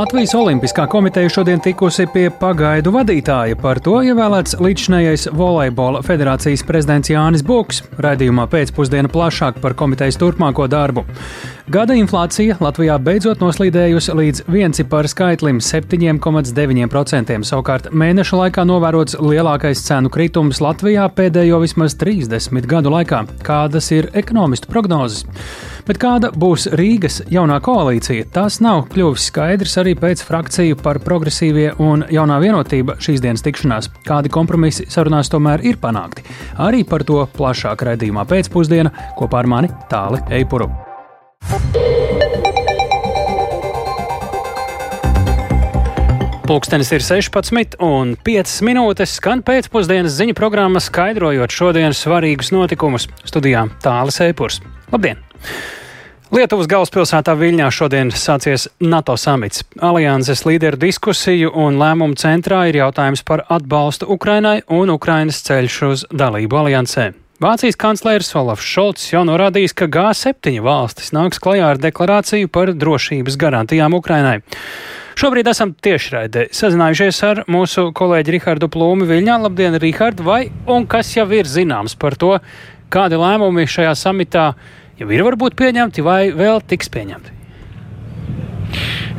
Latvijas Olimpiskā komiteja šodien tikusi pie pagaidu vadītāja. Par to ievēlēts līdzinējais volejbola federācijas prezidents Jānis Buks. Radījumā pēcpusdiena plašāk par komitejas turpmāko darbu. Gada inflācija Latvijā beidzot noslīdējusi līdz viencipara skaitlim 7,9%. Savukārt mēneša laikā novērots lielākais cenu kritums Latvijā pēdējo vismaz 30 gadu laikā. Kādas ir ekonomistu prognozes? Bet kāda būs Rīgas jaunā koalīcija? Tas nav kļuvis skaidrs arī pēc frakciju par progresīvie un jaunā vienotība šīs dienas tikšanās. Kādi kompromisi sarunās tomēr ir panākti? Arī par to plašāk raidījumā pēcpusdienā kopā ar mani Tāli Eipuru. Pūkstens ir 16 un 5 minūtes, skan pēcpusdienas ziņu programma, skaidrojot šodienas svarīgus notikumus. Studijā Tālis Eipurs. Labdien! Lietuvas galvaspilsētā Viļņā šodien sācies NATO samits. Alianses līderu diskusiju un lēmumu centrā ir jautājums par atbalstu Ukrainai un Ukrainas ceļš uz dalību aliansē. Vācijas kanclers Olafs Šolts jau norādījis, ka G7 valstis nāks klajā ar deklarāciju par drošības garantijām Ukrainai. Šobrīd esam tiešraidē sazinājušies ar mūsu kolēģi Rihardu Plūmu Viļņā. Labdien, Rihard! Vai un kas jau ir zināms par to, kādi lēmumi šajā samitā jau ir varbūt pieņemti vai vēl tiks pieņemti?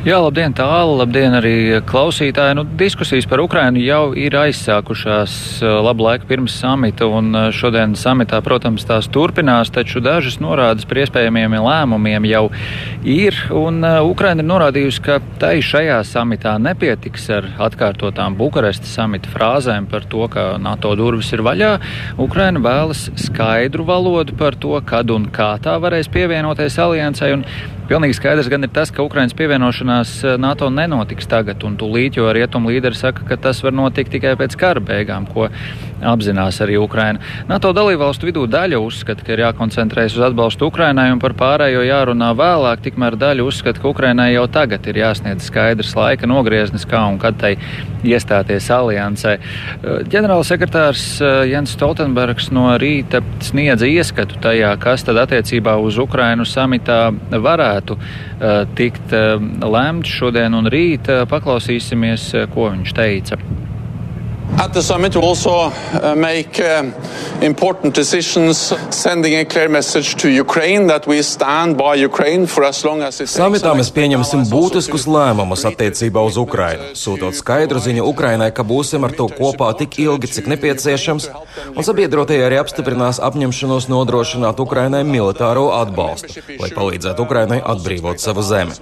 Jā, labdien, tālu, labdien arī klausītāji. Nu, diskusijas par Ukrainu jau ir aizsākušās eh, labu laiku pirms samita, un eh, šodien samitā, protams, tās turpinās, taču dažas norādes par iespējamiem lēmumiem jau ir, un uh, Ukraina ir norādījusi, ka tai šajā samitā nepietiks ar atkārtotām Bukarestas samita frāzēm par to, ka NATO durvis ir vaļā. Ukraina vēlas skaidru valodu par to, kad un kā tā varēs pievienoties aliansai, un Pilnīgi skaidrs gan ir tas, ka Ukrainas pievienošanās eh, NATO nenotiks tagad un tūlīt, jo rietumu līderi saka, ka tas var notikt tikai pēc kara beigām, ko apzinās arī Ukraina. NATO dalībvalstu vidū daļa uzskata, ka ir jākoncentrējas uz atbalstu Ukrainai un par pārējo jārunā vēlāk, tikmēr daļa uzskata, ka Ukrainai jau tagad ir jāsniedz skaidrs laika nogrieznis, kā un kad tai iestāties aliansē. Eh, ģenerālsekretārs eh, Jens Stoltenbergs no rīta sniedza ieskatu tajā, kas tad attiecībā uz Ukrainu samitā varētu uh, tikt lemts šodien un rīt. Paklausīsimies, ko viņš teica. At the summit, we also uh, make uh, important decisions, sending a clear message to Ukraine that we stand by Ukraine for as long as it takes. Samitā mēs pieņemsim būtiskus lēmumus attiecībā uz Ukrainu, sūtot skaidru ziņu Ukrainai, ka būsim ar to kopā tik ilgi, cik nepieciešams, un sabiedrotie arī apstiprinās apņemšanos nodrošināt Ukrainai militāro atbalstu, lai palīdzētu Ukrainai atbrīvot savu zemi.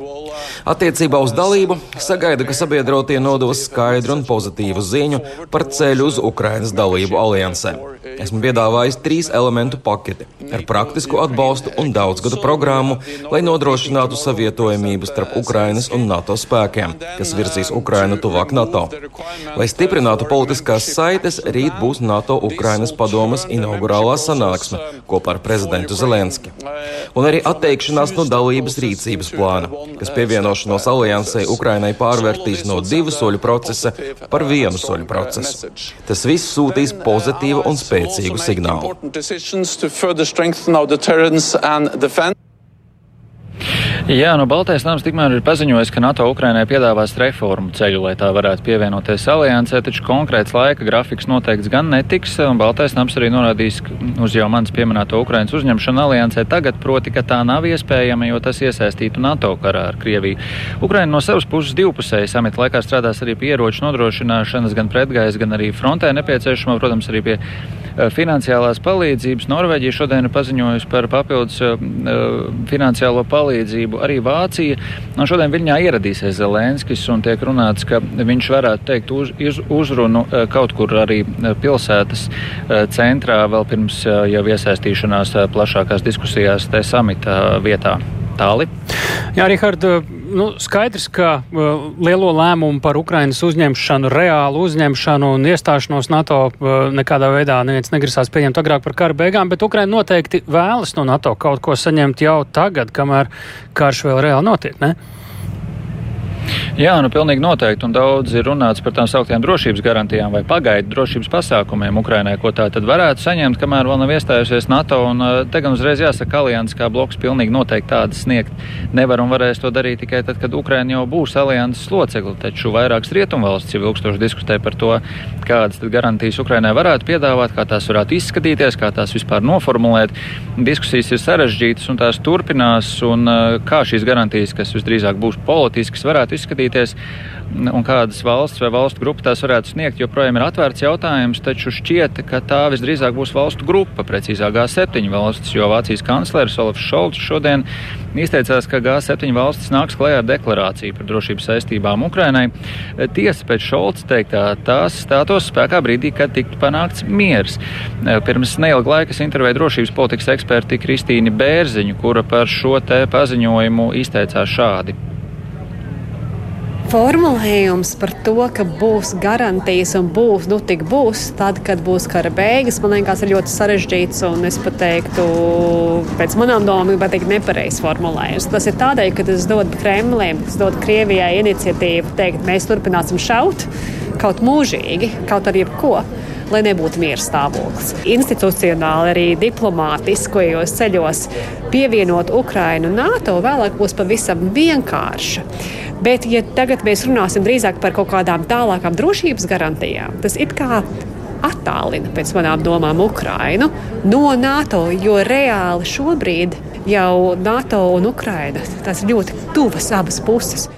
Attiecībā uz dalību sagaida, ka sabiedrotie nodos skaidru un pozitīvu ziņu par par ceļu uz Ukrainas dalību aliansē. Esmu piedāvājis trīs elementu paketi ar praktisku atbalstu un daudzgadu programmu, lai nodrošinātu savietojamību starp Ukrainas un NATO spēkiem, kas virzīs Ukrainu tuvāk NATO. Lai stiprinātu politiskās saites, rīt būs NATO Ukrainas padomas inaugurālā sanāksme kopā ar prezidentu Zelenski. Un arī atteikšanās no dalības rīcības plāna, kas pievienošanos aliansei Ukrainai pārvērtīs no divu soļu procesa par vienu soļu procesu. Tas viss sūtīs pozitīvu un spēcīgu signālu. Jā, no Baltais nams tikmēr ir paziņojis, ka NATO Ukrainai piedāvās reformu ceļu, lai tā varētu pievienoties aliansē, taču konkrēts laika grafiks noteikts gan netiks, un Baltais nams arī norādījis uz jau mans pieminēto Ukrainas uzņemšanu aliansē tagad, proti, ka tā nav iespējama, jo tas iesaistītu NATO karā ar Krieviju. Ukraina no savas puses divpusēji samita laikā strādās arī pie ieroču nodrošināšanas, gan pretgaisa, gan arī frontē nepieciešamā, protams, arī pie finansiālās palīdzības. Norvēģija šodien ir paziņojusi par papildus uh, finansiālo palīdzību. Arī Vācija. No šodien Viņā ieradīsies Zelenskis un tiek runāts, ka viņš varētu teikt uz, uz, uzrunu kaut kur arī pilsētas centrā vēl pirms jau iesaistīšanās plašākās diskusijās te samita vietā. Tāli. Jā, Rihard, nu, skaidrs, ka uh, lielo lēmumu par Ukrainas uzņemšanu, reālu uzņemšanu un iestāšanos NATO uh, nekādā veidā neviens negrasās pieņemt agrāk par kara beigām, bet Ukraina noteikti vēlas no NATO kaut ko saņemt jau tagad, kamēr karš vēl reāli notiek. Ne? Jā, nu pilnīgi noteikti. Un daudz ir runāts par tām sauktām drošības garantijām vai pagaidu drošības pasākumiem Ukrainai, ko tā tad varētu saņemt, kamēr vēl nav iestājusies NATO. Un uh, te gan uzreiz jāsaka, alianses kā bloks pilnīgi noteikti tādas sniegt nevar un varēs to darīt tikai tad, kad Ukraina jau būs alianses locekli. Taču vairākas rietumvalstis jau ilgstoši diskutē par to, kādas garantijas Ukrainai varētu piedāvāt, kā tās varētu izskatīties, kā tās vispār noformulēt. Diskusijas ir sarežģītas un tās turpinās. Un, uh, kā šīs garantijas, kas visdrīzāk būs politiskas, varētu izskatīties un kādas valsts vai valstu grupa tās varētu sniegt, joprojām ir atvērts jautājums, taču šķiet, ka tā visdrīzāk būs valstu grupa, precīzāk G7 valstis, jo Vācijas kanclers Olafs Šolts šodien izteicās, ka G7 valstis nāks klajā ar deklarāciju par drošības saistībām Ukrainai. Tiesa pēc Šolts teiktā tās stātos spēkā brīdī, kad tiktu panākts miers. Pirms neilga laika es intervēju drošības politikas eksperti Kristīni Bērziņu, kura par šo te paziņojumu izteicās šādi formulējums par to, ka būs garantijas un būs, nu, tik būs, tad, kad būs kara beigas, man liekas, ir ļoti sarežģīts un es pat teiktu, pēc manām domām, bet teikt, nepareizs formulējums. Tas ir tādēļ, ka tas dod Kremlim, tas dod Krievijai iniciatīvu teikt, mēs turpināsim šaut kaut mūžīgi, kaut ar jebko lai nebūtu miera stāvoklis. Institucionāli, arī diplomātiskajos ceļos pievienot Ukrainu NATO vēlāk būs pavisam vienkārši. Bet, ja tagad mēs runāsim drīzāk par kaut kādām tālākām drošības garantijām, tas it kā attālina pēc manām domām Ukrainu no NATO, jo reāli šobrīd jau NATO un Ukraina ir ļoti tuvas abas puses.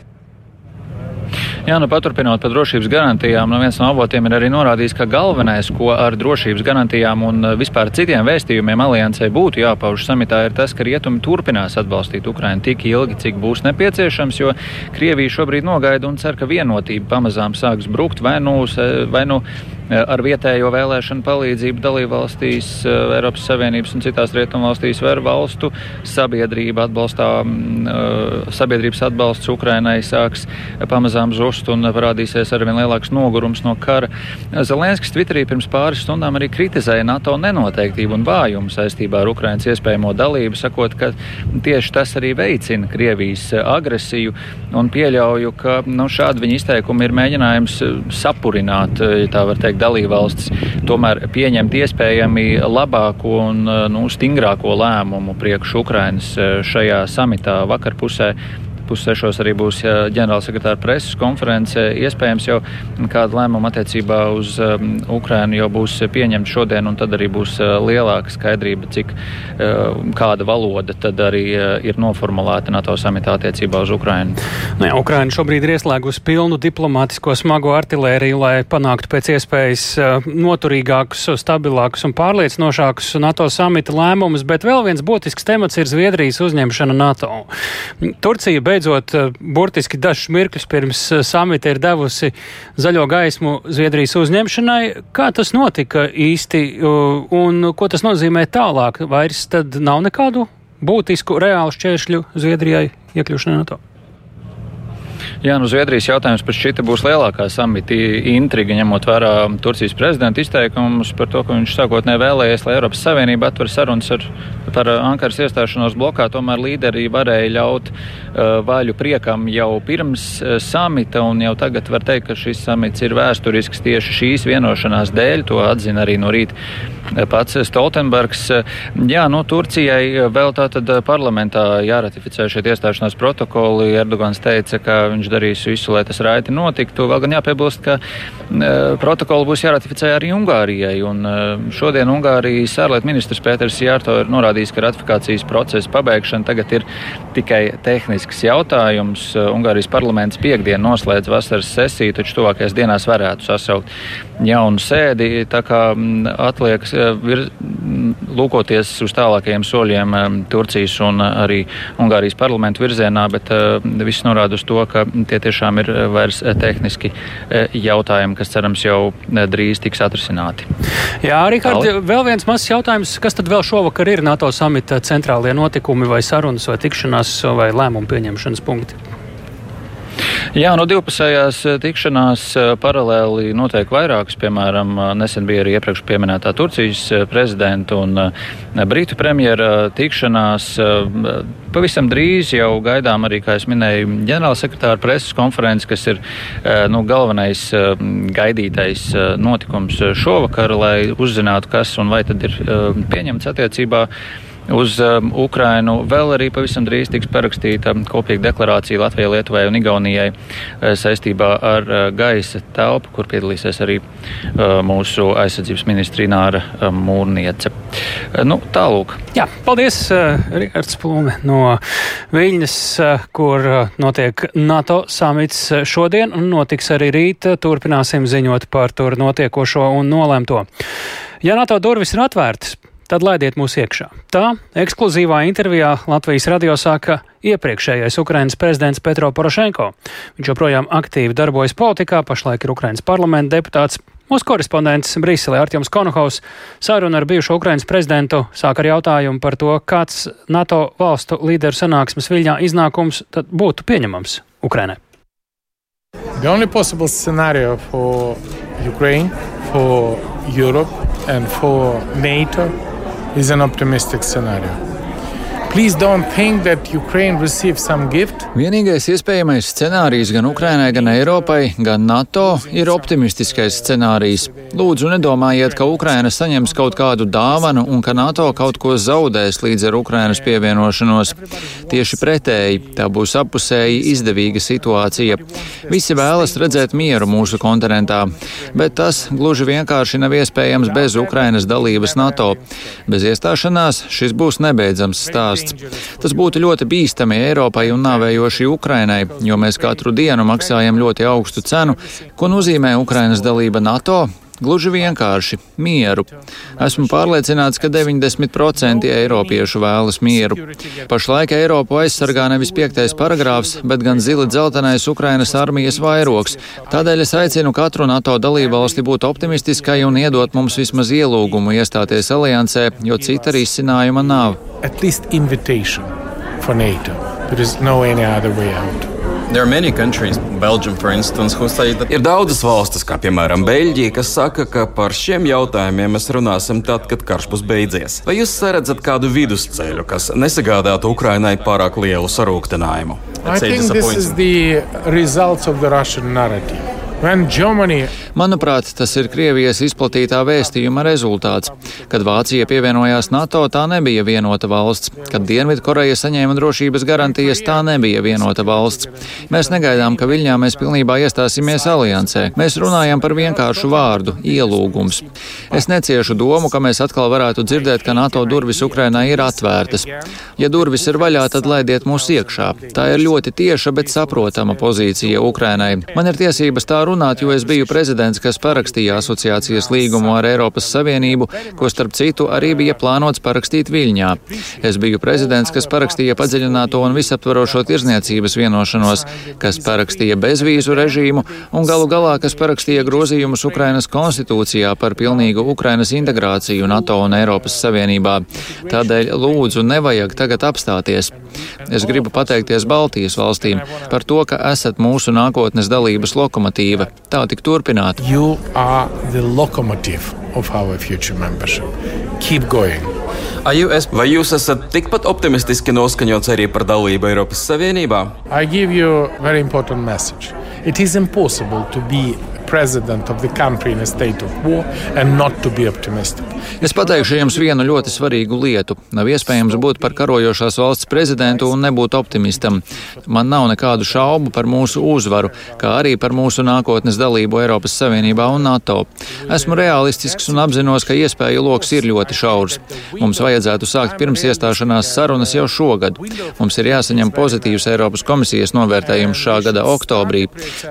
Jā, nu paturpinot par drošības garantijām, nu viens no avotiem ir arī norādījis, ka galvenais, ko ar drošības garantijām un eh, vispār citiem vēstījumiem aliansē būtu jāpauž samitā, ir tas, ka rietumi turpinās atbalstīt Ukrainu tik ilgi, cik būs nepieciešams, jo Krievija šobrīd nogaida un cer, ka vienotība pamazām sāks brukt vai nu, vai nu ar vietējo vēlēšanu palīdzību dalībvalstīs, eh, Eiropas Savienības un citās rietumvalstīs var valstu sabiedrība atbalstā, mm, eh, sabiedrības atbalsts Ukrainai sāks pamazām zust un parādīsies arvien lielāks nogurums no kara. Zelenskis Twitterī pirms pāris stundām arī kritizēja NATO nenoteiktību un vājumu saistībā ar Ukrainas iespējamo dalību, sakot, ka tieši tas arī veicina Krievijas agresiju un pieļauju, ka nu, šādi viņa izteikumi ir mēģinājums sapurināt, ja tā var teikt, dalībvalstis tomēr pieņemt iespējami labāko un nu, stingrāko lēmumu priekš Ukrainas eh, šajā samitā vakarpusē pussešos arī būs ģenerālsekretāra preses konference. Iespējams, jau kāda lēmuma attiecībā uz um, Ukrainu jau būs pieņemta šodien, un tad arī būs uh, lielāka skaidrība, cik uh, kāda valoda tad arī uh, ir noformulēta NATO samitā attiecībā uz Ukrainu. Nu jā, Ukraina šobrīd ir ieslēgusi pilnu diplomātisko smago artilēriju, lai panāktu pēc iespējas uh, noturīgākus, stabilākus un pārliecinošākus NATO samita lēmumus, bet vēl viens būtisks temats ir Zviedrijas uzņemšana NATO. Turcija beidzot, eh, burtiski dažus mirkļus pirms eh, samita ir devusi zaļo gaismu Zviedrijas uzņemšanai. Kā tas notika īsti un ko tas nozīmē tālāk? Vairs tad nav nekādu būtisku reālu šķēršļu Zviedrijai iekļūšanai NATO? Jā, nu Zviedrijas jautājums par šita būs lielākā samita intriga, ņemot vērā Turcijas prezidenta izteikumus par to, ka viņš sākotnēji vēlējies, lai Eiropas Savienība atver sarunas ar, par Ankaras iestāšanos blokā. Tomēr līderi varēja ļaut uh, vaļu priekam jau pirms uh, samita, un jau tagad var teikt, ka šis samits ir vēsturisks tieši šīs vienošanās dēļ. To atzina arī no rīta pats Stoltenbergs. Jā, nu Turcijai vēl tātad parlamentā jāratificē šie iestāšanās protokoli. Erdogans teica, ka viņš darīs visu, lai tas raiti notiktu. Vēl gan jāpiebilst, ka protokolu būs jāratificē arī Ungārijai. Un, šodien Ungārijas ārlietu ministrs Pēters Jārto ir norādījis, ka ratifikācijas procesa pabeigšana tagad ir tikai tehnisks jautājums. Ungārijas parlaments piekdien noslēdz vasaras sesiju, taču tuvākajās dienās varētu sasaukt jaunu sēdi. Tā kā atliekas e, vir, lūkoties uz tālākajiem soļiem e, Turcijas un arī Ungārijas parlamentu virzienā, bet viss norāda uz to, ka tie tiešām ir eh, vairs eh, tehniski eh, jautājumi, kas cerams jau drīz tiks atrisināti. Jā, Rihard, vēl viens mazs jautājums. Kas tad vēl šovakar ir NATO samita centrālie notikumi vai sarunas vai tikšanās vai lēmumu pieņemšanas punkti? Jā, no divpusējās tikšanās paralēli notiek vairākas. Piemēram, nesen bija arī iepriekš pieminētā Turcijas prezidenta un Brītu premjera tikšanās. Pavisam drīz jau gaidām arī, kā es minēju, ģenerālsekretāra preses konferences, kas ir nu, galvenais gaidītais notikums šovakar, lai uzzinātu, kas un vai tad ir pieņemts attiecībā uz um, Ukrainu. Vēl arī pavisam drīz tiks parakstīta kopīga deklarācija Latvijai, Lietuvai un Igaunijai uh, saistībā ar uh, gaisa telpu, kur piedalīsies arī uh, mūsu aizsardzības ministri Nāra uh, Mūrniece. Uh, nu, tālūk. Jā, paldies, uh, Rikards Plūme no Viļņas, uh, kur uh, notiek NATO samits šodien un notiks arī rīt. Turpināsim ziņot par tur notiekošo un nolēmto. Ja NATO durvis ir atvērtas, tad laidiet mūs iekšā. Tā ekskluzīvā intervijā Latvijas radio sāka iepriekšējais Ukrainas prezidents Petro Porošenko. Viņš joprojām aktīvi darbojas politikā, pašlaik ir Ukrainas parlamenta deputāts. Mūsu korespondents Briselē Artjoms Konohaus saruna ar bijušo Ukrainas prezidentu sāk ar jautājumu par to, kāds NATO valstu līderu sanāksmes viļņā iznākums tad būtu pieņemams Ukrainai. The only possible scenario for Ukraine, for Europe and for NATO is an optimistic scenario. Vienīgais iespējamais scenārijs gan Ukrainai, gan Eiropai, gan NATO ir optimistiskais scenārijs. Lūdzu, nedomājiet, ka Ukraina saņems kaut kādu dāvanu un ka NATO kaut ko zaudēs līdz ar Ukrainas pievienošanos. Tieši pretēji, tā būs appusēji izdevīga situācija. Visi vēlas redzēt mieru mūsu kontinentā, bet tas gluži vienkārši nav iespējams bez Ukrainas dalības NATO. Bez iestāšanās šis būs nebeidzams stāsts stāsts. Tas būtu ļoti bīstami Eiropai un nāvējoši Ukrainai, jo mēs katru dienu maksājam ļoti augstu cenu, ko nozīmē Ukrainas dalība NATO, Gluži vienkārši - mieru. Esmu pārliecināts, ka 90% eiropiešu vēlas mieru. Pašlaik Eiropu aizsargā nevis piektais paragrāfs, bet gan zili dzeltenais Ukrainas armijas vairogs. Tādēļ es aicinu katru NATO dalībvalsti būt optimistiskai un iedot mums vismaz ielūgumu iestāties aliansē, jo cita risinājuma nav at least invitation for NATO. There is no any other way out. Countries, Belgium, instance, that... Ir daudzas valstis, kā piemēram Beļģija, kas saka, ka par šiem jautājumiem mēs runāsim tad, kad karš būs beidzies. Vai jūs redzat kādu vidusceļu, kas nesagādātu Ukrainai pārāk lielu sarūktinājumu? I think this is the results of the Russian narrative. Manuprāt, tas ir Krievijas izplatītā vēstījuma rezultāts. Kad Vācija pievienojās NATO, tā nebija vienota valsts. Kad Dienvidkoreja saņēma drošības garantijas, tā nebija vienota valsts. Mēs negaidām, ka Viļņā mēs pilnībā iestāsimies aliansē. Mēs runājam par vienkāršu vārdu - ielūgums. Es neciešu domu, ka mēs atkal varētu dzirdēt, ka NATO durvis Ukrainai ir atvērtas. Ja durvis ir vaļā, tad laidiet mūs iekšā. Tā ir ļoti tieša, bet saprotama pozīcija Ukrainai. Man ir tiesības tā runāt runāt, jo es biju prezidents, kas parakstīja asociācijas līgumu ar Eiropas Savienību, ko starp citu arī bija plānots parakstīt Viļņā. Es biju prezidents, kas parakstīja padziļināto un visaptvarošo tirzniecības vienošanos, kas parakstīja bezvīzu režīmu un galu galā, kas parakstīja grozījumus Ukrainas konstitūcijā par pilnīgu Ukrainas integrāciju NATO un Eiropas Savienībā. Tādēļ lūdzu nevajag tagad apstāties. Es gribu pateikties Baltijas valstīm par to, ka esat mūsu nākotnes dalības lokomotīva lokomotīva. Tā tik turpināt. Vai jūs esat tikpat optimistiski noskaņots arī par dalību Eiropas Savienībā? It is impossible to be president of the country in a state of war and not to be optimistic. Es pateikšu jums vienu ļoti svarīgu lietu. Nav iespējams būt par karojošās valsts prezidentu un nebūt optimistam. Man nav nekādu šaubu par mūsu uzvaru, kā arī par mūsu nākotnes dalību Eiropas Savienībā un NATO. Esmu realistisks un apzinos, ka iespēju lokus ir ļoti šaurs. Mums vajadzētu sākt pirms iestāšanās sarunas jau šogad. Mums ir jāsaņem pozitīvs Eiropas komisijas novērtējums šā gada oktobrī.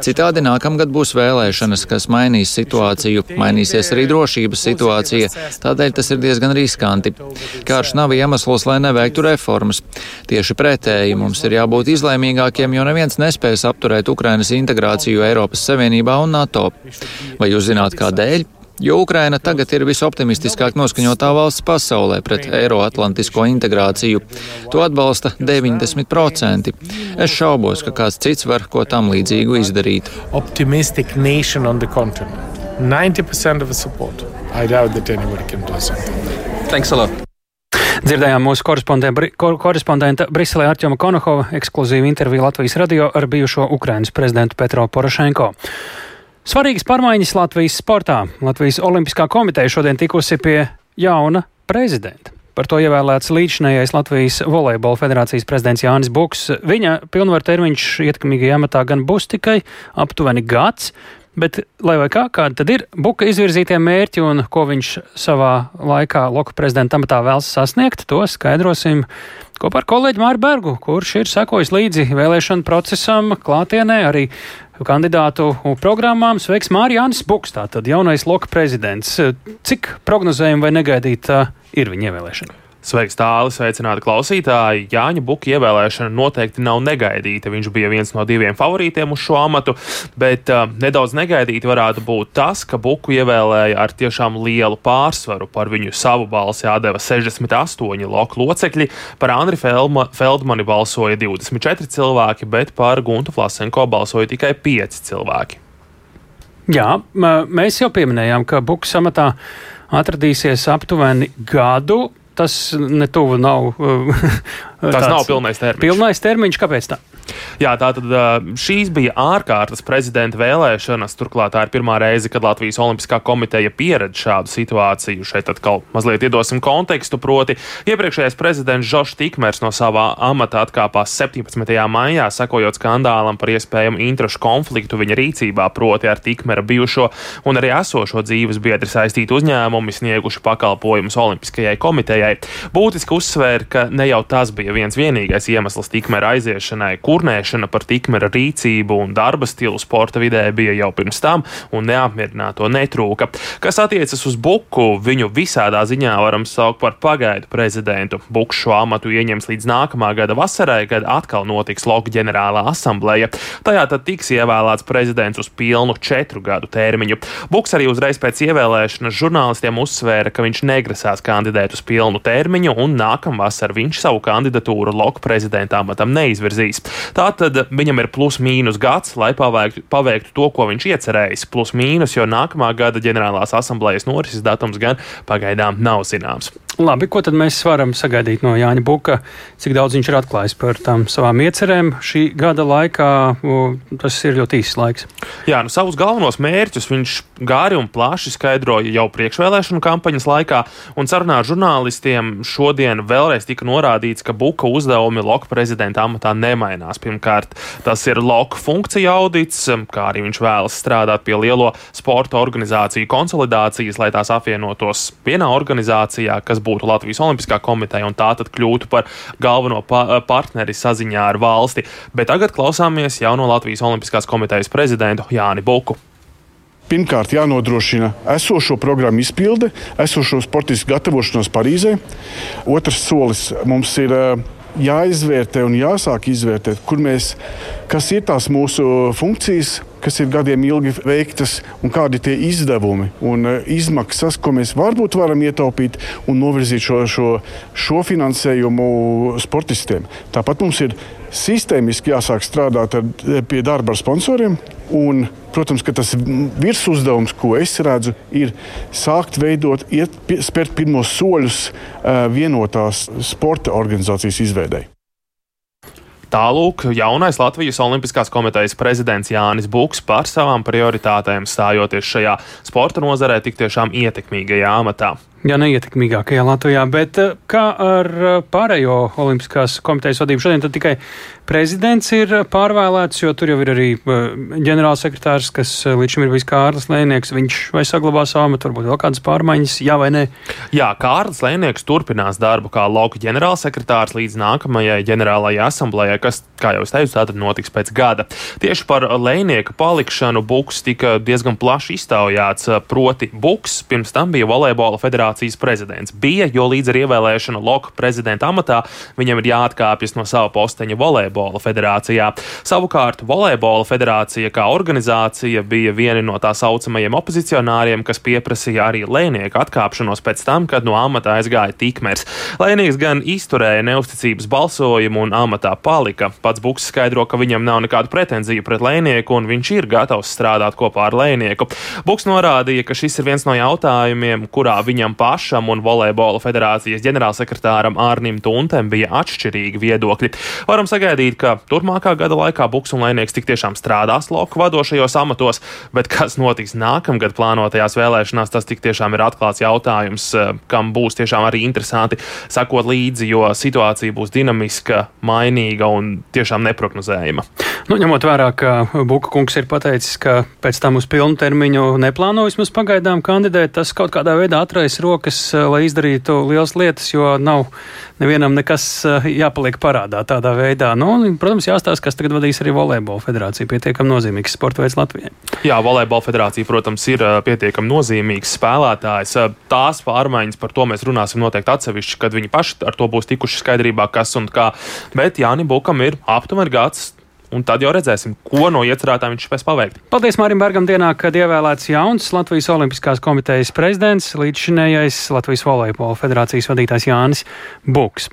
Citādi nākamgad būs vēlēšanas sarunas, kas mainīs situāciju, mainīsies arī drošības situācija, tādēļ tas ir diezgan riskanti. Karš nav iemesls, lai neveiktu reformas. Tieši pretēji mums ir jābūt izlēmīgākiem, jo neviens nespēs apturēt Ukrainas integrāciju Eiropas Savienībā un NATO. Vai jūs zināt, kādēļ? Jo Ukraina tagad ir visoptimistiskāk noskaņotā valsts pasaulē pret Eiroatlantisko integrāciju. To atbalsta 90%. Es šaubos, ka kāds cits var ko tam līdzīgu izdarīt. 90% of the support. I doubt that anybody can do something. Thanks a lot. Dzirdējām mūsu korespondenta Briselē Arķoma Konohova ekskluzīvu interviju Latvijas radio ar bijušo Ukrainas prezidentu Petro Porošenko. Svarīgas pārmaiņas Latvijas sportā. Latvijas Olimpiskā komiteja šodien tikusi pie jauna prezidenta. Par to ievēlēts līdzinājais Latvijas volejbola federācijas prezidents Jānis Buks. Viņa pilnvaru termiņš ietekmīgajā amatā gan būs tikai aptuveni gads, Bet, lai vai kā, kāda tad ir Buka izvirzītie mērķi un ko viņš savā laikā Loka prezidenta amatā vēlas sasniegt, to skaidrosim kopā ar kolēģi Māru Bergu, kurš ir sekojis līdzi vēlēšanu procesam klātienē arī kandidātu programmām. Sveiks, Mārija Jānis Buks, tātad jaunais Loka prezidents. Cik prognozējumi vai negaidīta ir viņa ievēlēšana? Sveiks, tālāk, sveicināti klausītāji. Jāņa Buka ievēlēšana noteikti nav negaidīta. Viņš bija viens no diviem favorītiem uz šo amatu, bet uh, nedaudz negaidīti varētu būt tas, ka Buku ievēlēja ar tiešām lielu pārsvaru. Par viņu savu balsi atdeva 68 loku locekļi, par Andri Feldma, Feldmani balsoja 24 cilvēki, bet par Guntu Flasenko balsoja tikai 5 cilvēki. Jā, mēs jau pieminējām, ka Bukas amatā atradīsies aptuveni gadu tas netuvu nav. Tas nav pilnais termiņš. Pilnais termiņš, kāpēc tā? Jā, tātad šīs bija ārkārtas prezidenta vēlēšanas. Turklāt tā ir pirmā reize, kad Latvijas Olimpiskā komiteja pieredz šādu situāciju. Šeit atkal mazliet iedosim kontekstu. Proti, iepriekšējais prezidents Žošs Tikmers no savā amata atkāpās 17. maijā, sakojot skandālam par iespējamu interešu konfliktu viņa rīcībā, proti ar Tikmera bijušo un arī esošo dzīves biedri saistītu uzņēmumu snieguši pakalpojumus Olimpiskajai komitejai. Būtiski uzsvēra, ka ne jau tas bija viens vienīgais iemesls Tikmera aiziešanai, kur kurnēšana par tikmera rīcību un darba stilu sporta vidē bija jau pirms tam, un neapmierināto netrūka. Kas attiecas uz Buku, viņu visādā ziņā varam saukt par pagaidu prezidentu. Buks šo amatu ieņems līdz nākamā gada vasarai, kad atkal notiks Loka ģenerālā asambleja. Tajā tad tiks ievēlēts prezidents uz pilnu četru gadu termiņu. Buks arī uzreiz pēc ievēlēšanas žurnālistiem uzsvēra, ka viņš negrasās kandidēt uz pilnu termiņu, un nākamvasar viņš savu kandidatūru Loka prezidenta amatam neizvirzīs. Tātad viņam ir plus-mínus gads, lai paveiktu, paveiktu to, ko viņš iecerējis. Plus-mínus, jo nākamā gada ģenerālās asamblejas norises datums gan pagaidām nav zināms. Labi, ko tad mēs varam sagaidīt no Jāņa Buka? Cik daudz viņš ir atklājis par tām savām iecerēm šī gada laikā? Tas ir ļoti īsts laiks. Jā, nu savus galvenos mērķus viņš gāri un plaši skaidroja jau priekšvēlēšanu kampaņas laikā, un sarunā ar žurnālistiem šodien vēlreiz tika norādīts, ka Buka uzdevumi Loka prezidenta amatā nemainās. Pirmkārt, tas ir Loka funkcija audits, kā arī viņš vēlas strādāt pie lielo sporta organizāciju konsolidācijas, lai tās apvienotos vienā organizācijā, kas būtu Latvijas Olimpiskā komiteja, un tā tad kļūtu par galveno pa partneri saziņā ar valsti. Bet tagad klausāmies jauno Latvijas Olimpiskās komitejas prezidentu Jāni Buku. Pirmkārt, jānodrošina esošo programmu izpilde, esošo sportistu gatavošanos Parīzē. Otrs solis mums ir jāizvērtē un jāsāk izvērtēt, kur mēs, kas ir tās mūsu funkcijas, kas ir gadiem ilgi veiktas, un kādi ir tie izdevumi un e, izmaksas, ko mēs varbūt varam ietaupīt un novirzīt šo, šo, šo finansējumu sportistiem. Tāpat mums ir sistēmiski jāsāk strādāt ar, pie darba ar sponsoriem. Un, protams, ka tas virsuzdevums, ko es redzu, ir sākt veidot, iet, spērt pirmos soļus e, vienotās sporta organizācijas izveidēji. Tālūk, jaunais Latvijas Olimpiskās komitejas prezidents Jānis Buks par savām prioritātēm stājoties šajā sporta nozarē tik tiešām ietekmīgajā amatā. Jā, neietekmīgākajā Latvijā, bet eh, kā ar eh, pārējo Olimpiskās komitejas vadību šodien, tad tikai prezidents ir pārvēlēts, jo tur jau ir arī eh, ģenerālsekretārs, kas līdz šim ir bijis Kārlis Lēnieks. Viņš vai saglabā savu amatu, varbūt vēl kādas pārmaiņas, jā vai nē? Jā, Kārlis Lēnieks turpinās darbu kā lauka ģenerālsekretārs līdz nākamajai ģenerālajai asamblējai, kas, kā jau es teicu, tātad notiks pēc gada. Tieši par Lēnieka palikšanu Buks tika diezgan plaši iztaujāts, proti Buks pirms tam bija volejbola federācija federācijas prezidents. Bija, jo līdz ar ievēlēšanu Loka prezidenta amatā viņam ir jāatkāpjas no sava posteņa volejbola federācijā. Savukārt volejbola federācija kā organizācija bija viena no tā saucamajiem opozicionāriem, kas pieprasīja arī lēnieku atkāpšanos pēc tam, kad no amata aizgāja tikmers. Lēnieks gan izturēja neusticības balsojumu un amatā palika. Pats Buks skaidro, ka viņam nav nekādu pretenziju pret lēnieku un viņš ir gatavs strādāt kopā ar lēnieku. Buks norādīja, ka šis ir viens no jautājumiem, kurā viņam pašam un volejbola federācijas ģenerālsekretāram Ārnim Tuntem bija atšķirīgi viedokļi. Varam sagaidīt, ka turpmākā gada laikā Buks un lēnieks tik tiešām strādās lauku vadošajos amatos, bet kas notiks nākamgad plānotajās vēlēšanās, tas tik tiešām ir atklāts jautājums, eh, kam būs tiešām arī interesanti sekot līdzi, jo situācija būs dinamiska, mainīga un tiešām neprognozējama. Nu, ņemot vērā, ka Buka kungs ir pateicis, ka pēc tam uz pilnu termiņu neplāno vismaz pagaidām kandidēt, tas kaut kādā veidā atraisa rokas, eh, lai izdarītu lielas lietas, jo nav nevienam nekas eh, jāpaliek parādā tādā veidā. Nu, protams, jāstāsta, kas tagad vadīs arī volejbola federāciju. Pietiekami nozīmīgs sporta veids Latvijai. Jā, volejbola federācija, protams, ir eh, pietiekami nozīmīgs spēlētājs. Tās pārmaiņas par to mēs runāsim noteikti atsevišķi, kad viņi paši ar to būs tikuši skaidrībā, kas un kā. Bet Jānis Bukam ir aptuveni gads un tad jau redzēsim, ko no iecerētām viņš spēs paveikt. Paldies Mārim Bergam dienā, kad ievēlēts jauns Latvijas Olimpiskās komitejas prezidents, līdzšinējais Latvijas Volejbola federācijas vadītājs Jānis Buks.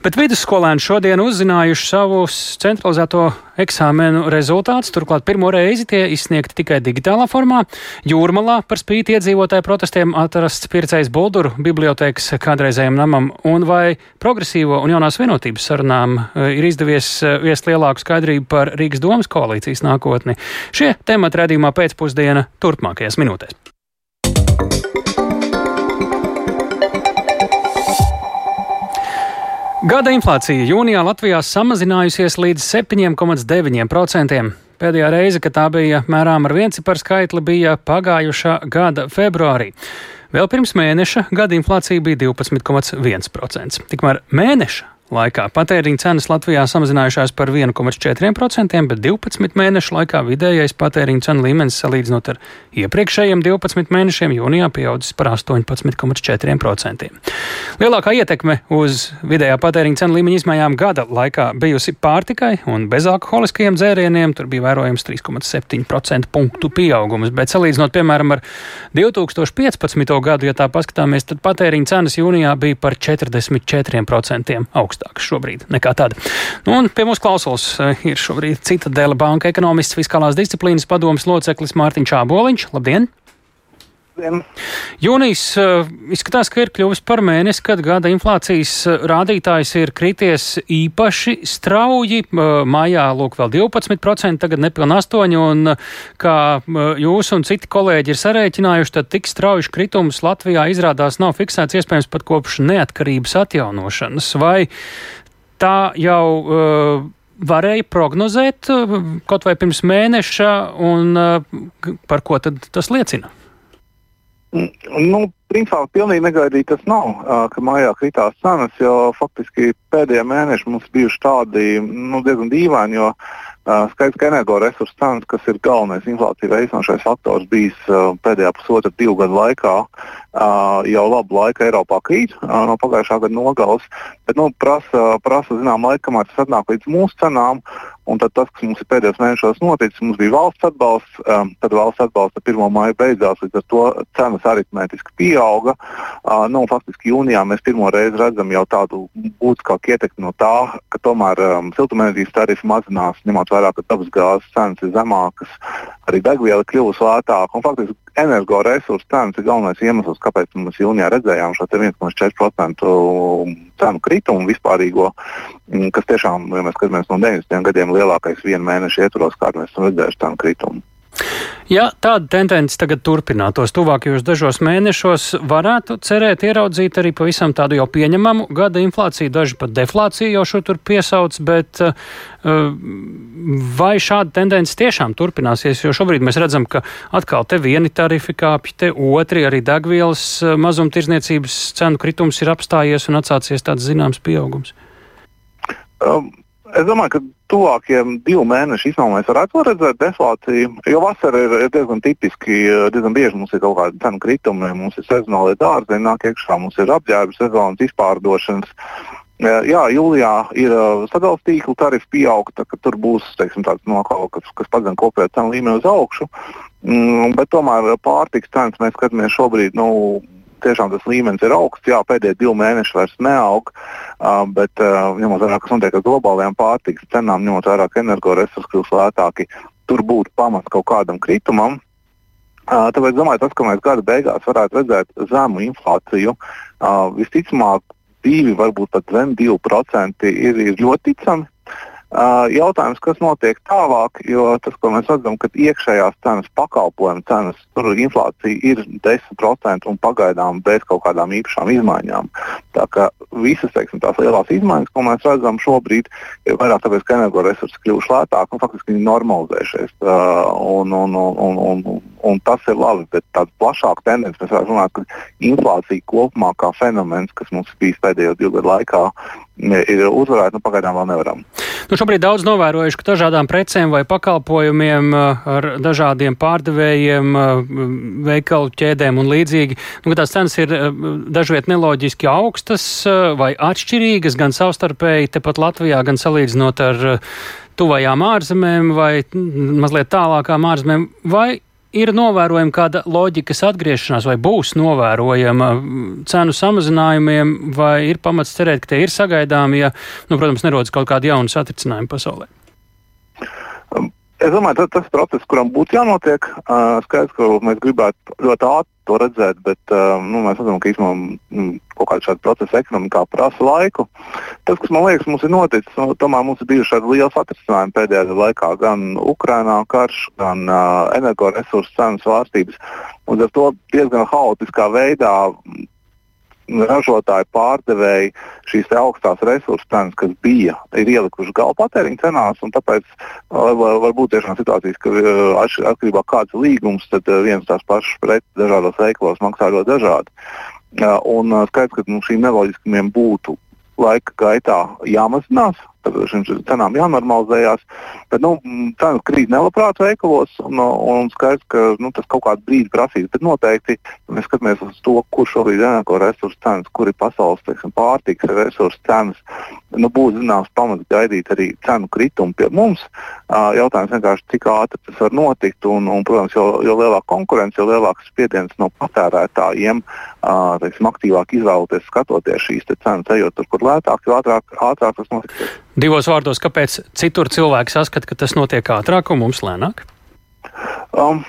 Bet vidusskolēni šodien uzzinājuši savus centralizēto eksāmenu rezultātus. Turklāt pirmo reizi tie izsniegti tikai digitālā formā. Jūrmalā par spīti iedzīvotāju protestiem atrasts pircējs Bulduru bibliotēkas kādreizējiem namam. Un vai progresīvo un jaunās vienotības sarunām e, ir izdevies e, viest lielāku skaidrību par Rīgas domas koalīcijas nākotni? Šie temati redzījumā pēcpusdiena turpmākajās minūtēs. Gada inflācija jūnijā Latvijā samazinājusies līdz 7,9%. Pēdējā reize, kad tā bija mērām ar vienciparu skaitli, bija pagājušā gada februārī. Vēl pirms mēneša gada inflācija bija 12,1%. Tikmēr mēneša laikā. Patēriņa cenas Latvijā samazinājušās par 1,4%, bet 12 mēnešu laikā vidējais patēriņa cenu līmenis salīdzinot ar iepriekšējiem 12 mēnešiem jūnijā pieaudzis par 18,4%. Lielākā ietekme uz vidējā patēriņa cenu līmeņa izmaiņām gada laikā bijusi pārtikai un bezalkoholiskajiem dzērieniem. Tur bija vērojams 3,7% punktu pieaugums, bet salīdzinot, piemēram, ar 2015. gadu, ja tā paskatāmies, tad patēriņa cenas jūnijā bija par 44% augstāk augstāks šobrīd nekā tad. Nu, un pie mums klausos eh, ir šobrīd Citadela banka ekonomists fiskālās disciplīnas padomas loceklis Mārtiņš Čāboliņš. Labdien! Jūnijas uh, izskatās, ka ir kļuvis par mēnesi, kad gada inflācijas uh, rādītājs ir krities īpaši strauji. Uh, mājā lūk vēl 12%, tagad nepiln 8%, un kā jūs un citi kolēģi ir sarēķinājuši, tad tik strauji kritums Latvijā izrādās nav fiksēts iespējams pat kopš neatkarības atjaunošanas. Vai tā jau uh, varēja prognozēt kaut vai pirms mēneša, un par ko tad tas liecina? Nu, principā pilnīgi negaidīti tas nav, ka mājā kritās cenas, jo faktiski pēdējie mēneši mums bijuši tādi nu, diezgan dīvaini, jo skaidrs, ka energoresursu cenas, kas ir galvenais inflācija veicinošais faktors, bijis pēdējā pusotra divu gadu laikā, jau labu laiku Eiropā krīt no pagājušā gada nogales, bet nu, prasa, prasa zinām laiku, kamēr tas atnāk līdz mūsu cenām. Un tad tas, kas mums ir pēdējos mēnešos noticis, mums bija valsts atbalsts, um, tad valsts atbalsta 1. maija beidzās, līdz ar to cenas aritmētiski pieauga. Uh, nu, faktiski jūnijā mēs pirmo reizi redzam jau tādu būtiskāku ietekmi no tā, ka tomēr um, siltumenerģijas tarifi mazinās, ņemot vērā, ka dabasgāzes cenas ir zemākas, arī degviela kļuvusi lētāka. Faktiski energoresursu cenas ir galvenais iemesls, kāpēc mēs jūnijā redzējām šo 1,4% cenu kritumu vispārīgo, mm, kas tiešām, ja mēs skatāmies no 90. gadiem, lielākais viena mēneša ietvaros, kādu mēs esam redzējuši cenu kritumu. Ja tāda tendence tagad turpinātos tuvākajos dažos mēnešos, varētu cerēt ieraudzīt arī pavisam tādu jau pieņemamu gada inflāciju, daži pat deflāciju jau šo tur piesauc, bet uh, vai šāda tendence tiešām turpināsies? Jo šobrīd mēs redzam, ka atkal te vieni tarifi kāpj, te otri arī degvielas uh, mazumtirdzniecības cenu kritums ir apstājies un atsācies tāds zināms pieaugums. Um Es domāju, ka tuvākiem divu mēnešu īsumā mēs varētu redzēt deflāciju. Jo vasara ir, diezgan tipiski, diezgan bieži mums ir kaut kāda cenu kritumi, mums ir sezonālie dārziņi, nāk iekšā, mums ir apģērba sezonas izpārdošanas. Jā, jūlijā ir sadalījuma tīkla tarifa pieaugta, ka tur būs teiksim, tāds nokauts, kas, kas padzem kopējo cenu līmeni uz augšu. Mm, bet tomēr pārtiks cenas mēs skatāmies šobrīd. Nu, tiešām tas līmenis ir augsts. Jā, pēdējie divi mēneši vairs neaug, uh, bet uh, ņemot vērā, kas notiek ar globālajām pārtikas cenām, ņemot vērā, ka energoresursi kļūst lētāki, tur būtu pamats kaut kādam kritumam. Uh, tāpēc domāju, tas, ka mēs gada beigās varētu redzēt zemu inflāciju, uh, visticamāk, divi, varbūt pat zem 2% ir, ir ļoti ticami. Jautājums, kas notiek tālāk, jo tas, ko mēs redzam, ka iekšējās cenas, pakalpojumu cenas, tur inflācija ir 10% un pagaidām bez kaut kādām īpašām izmaiņām. Tā kā visas teiksim, tās lielās izmaiņas, ko mēs redzam šobrīd, ir vairāk tāpēc, ka energoresursi kļuvuši lētāki un faktiski viņi normalizējušies. Un, un, un, un, un, un tas ir labi, bet tāda plašāka tendence mēs varam runāt, ka inflācija kopumā kā fenomens, kas mums bijis pēdējo divu gadu laikā, ir uzvarēta, nu pagaidām vēl nevaram. Nu, šobrīd daudz novērojuši, ka dažādām precēm vai pakalpojumiem ar dažādiem pārdevējiem, veikalu ķēdēm un līdzīgi, nu, tās cenas ir dažviet neloģiski augstas vai atšķirīgas gan savstarpēji tepat Latvijā, gan salīdzinot ar tuvajām ārzemēm vai mazliet tālākām ārzemēm. Vai ir novērojama kāda loģikas atgriešanās, vai būs novērojama cenu samazinājumiem, vai ir pamats cerēt, ka tie ir sagaidāmi, ja, nu, protams, nerodas kaut kādi jauni satricinājumi pasaulē? Es domāju, tas ir process, kuram būtu jānotiek. Uh, skaidrs, ka mēs gribētu ļoti ātri to redzēt, bet uh, nu, mēs redzam, ka īstenībā mm, kaut kāda šāda procesa ekonomikā prasa laiku. Tas, kas man liekas, mums ir noticis, nu, tomēr mums ir bijuši šādi lieli satricinājumi pēdējā laikā, gan Ukrainā karš, gan uh, energoresursu cenas svārstības. Un ar to diezgan haotiskā veidā ražotāji, pārdevēji šīs augstās resursu cenas, kas bija, ir ielikuši gala patēriņa cenās. Tāpēc var, var būt tiešām situācijas, ka atkarībā no kāds ir līgums, tad viens tās pašas preces dažādos veikalos maksā ļoti dažādi. Un skaidrs, ka nu, šīm neloģiskumiem būtu laika gaitā jāmazinās, šīm cenām jānormalizējās. Bet nu, cenas krīt nelabprāt veikalos, un, un skaidrs, ka nu, tas kaut kādu brīdi prasīs. Bet noteikti mēs skatāmies uz to, kur šobrīd ir energoresursu cenas, kur ir pasaules teiksim, pārtikas resursu cenas. Nu, būs zināms pamats gaidīt arī cenu kritumu pie mums. Jautājums vienkārši, cik ātri tas var notikt. Un, un, protams, jo, jo lielāka konkurence, jo lielāks spiediens no patērētājiem, teiksim, aktīvāk izvēloties, skatoties šīs cenas, ejot tur, kur lētāk, jo ātrāk, ātrāk tas notiks. Divos vārdos, kāpēc citur cilvēki saskata, ka tas notiek ātrāk un mums lēnāk? Um,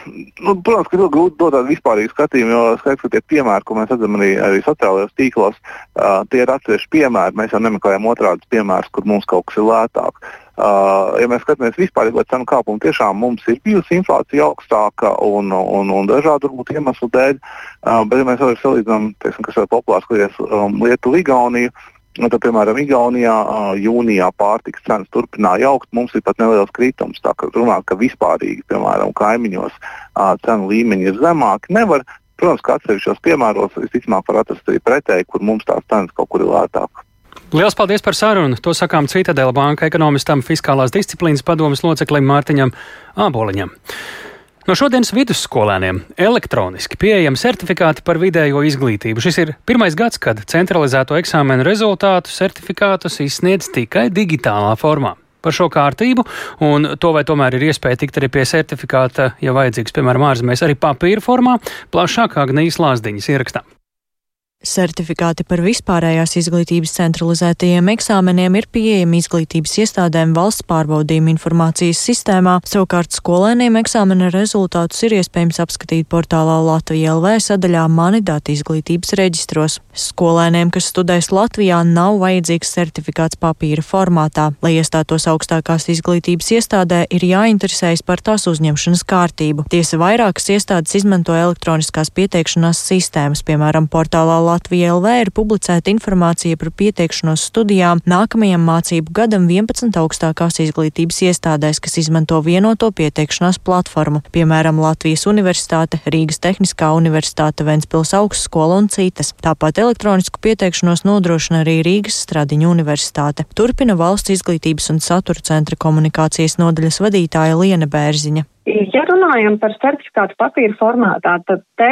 nu, protams, ka ļoti grūti dot tādu vispārīgu skatījumu, jo skaidrs, ka tie piemēri, ko mēs redzam arī, arī sociālajos tīklos, uh, tie ir atsevišķi piemēri. Mēs jau nemeklējam otrādus piemērus, kur mums kaut kas ir lētāk. Uh, ja mēs skatāmies vispārīgo cenu kāpumu, tiešām mums ir bijusi inflācija augstāka un, un, un dažādu varbūt, iemeslu dēļ. Uh, bet, ja mēs vēl salīdzinām, teiksim, kas ir populārs, kur ir um, Lietuva, Igaunija, Nu, tad, piemēram, Igaunijā jūnijā pārtikas cenas turpināja augt, mums ir pat neliels kritums. Tā kā runāt, ka vispārīgi, piemēram, kaimiņos cenu līmeņi ir zemāki, nevar. Protams, ka atsevišķos piemēros visticamāk var atrast arī pretēji, kur mums tās cenas kaut kur ir lētākas. Lielas paldies par sarunu. To sakām Citadela banka ekonomistam, fiskālās disciplīnas padomas loceklim Mārtiņam Āboliņam. No šodienas vidusskolēniem elektroniski pieejami certifikāti par vidējo izglītību. Šis ir pirmais gads, kad centralizēto eksāmenu rezultātu certifikātus izsniedz tikai digitālā formā. Par šo kārtību un to, vai tomēr ir iespēja tikt arī pie certifikāta, ja vajadzīgs, piemēram, ārzemēs, arī papīra formā, plašāk Agnijas Lāsdiņas ierakstā. Certifikāti par vispārējās izglītības centralizētajiem eksāmeniem ir pieejami izglītības iestādēm valsts pārbaudījuma informācijas sistēmā, savukārt skolēniem eksāmena rezultātus ir iespējams apskatīt portālā Latvija LV sadaļā Mani dati izglītības reģistros. Skolēniem, kas studēs Latvijā, nav vajadzīgs certifikāts papīra formātā. Lai iestātos augstākās izglītības iestādē, ir jāinteresējas par tās uzņemšanas kārtību. Tiesa vairākas iestādes izmanto elektroniskās pieteikšanās sistēmas, piemēram, portālā Latvija LV ir publicēta informācija par pieteikšanos studijām nākamajam mācību gadam 11 augstākās izglītības iestādēs, kas izmanto vienoto pieteikšanās platformu, piemēram, Latvijas Universitāte, Rīgas Tehniskā Universitāte, Ventspils augstskola un citas. Tāpat elektronisku pieteikšanos nodrošina arī Rīgas Stradiņu Universitāte. Turpina valsts izglītības un satura centra komunikācijas nodaļas vadītāja Liena Bērziņa. Ja runājam par certifikātu papīra formātā, tad te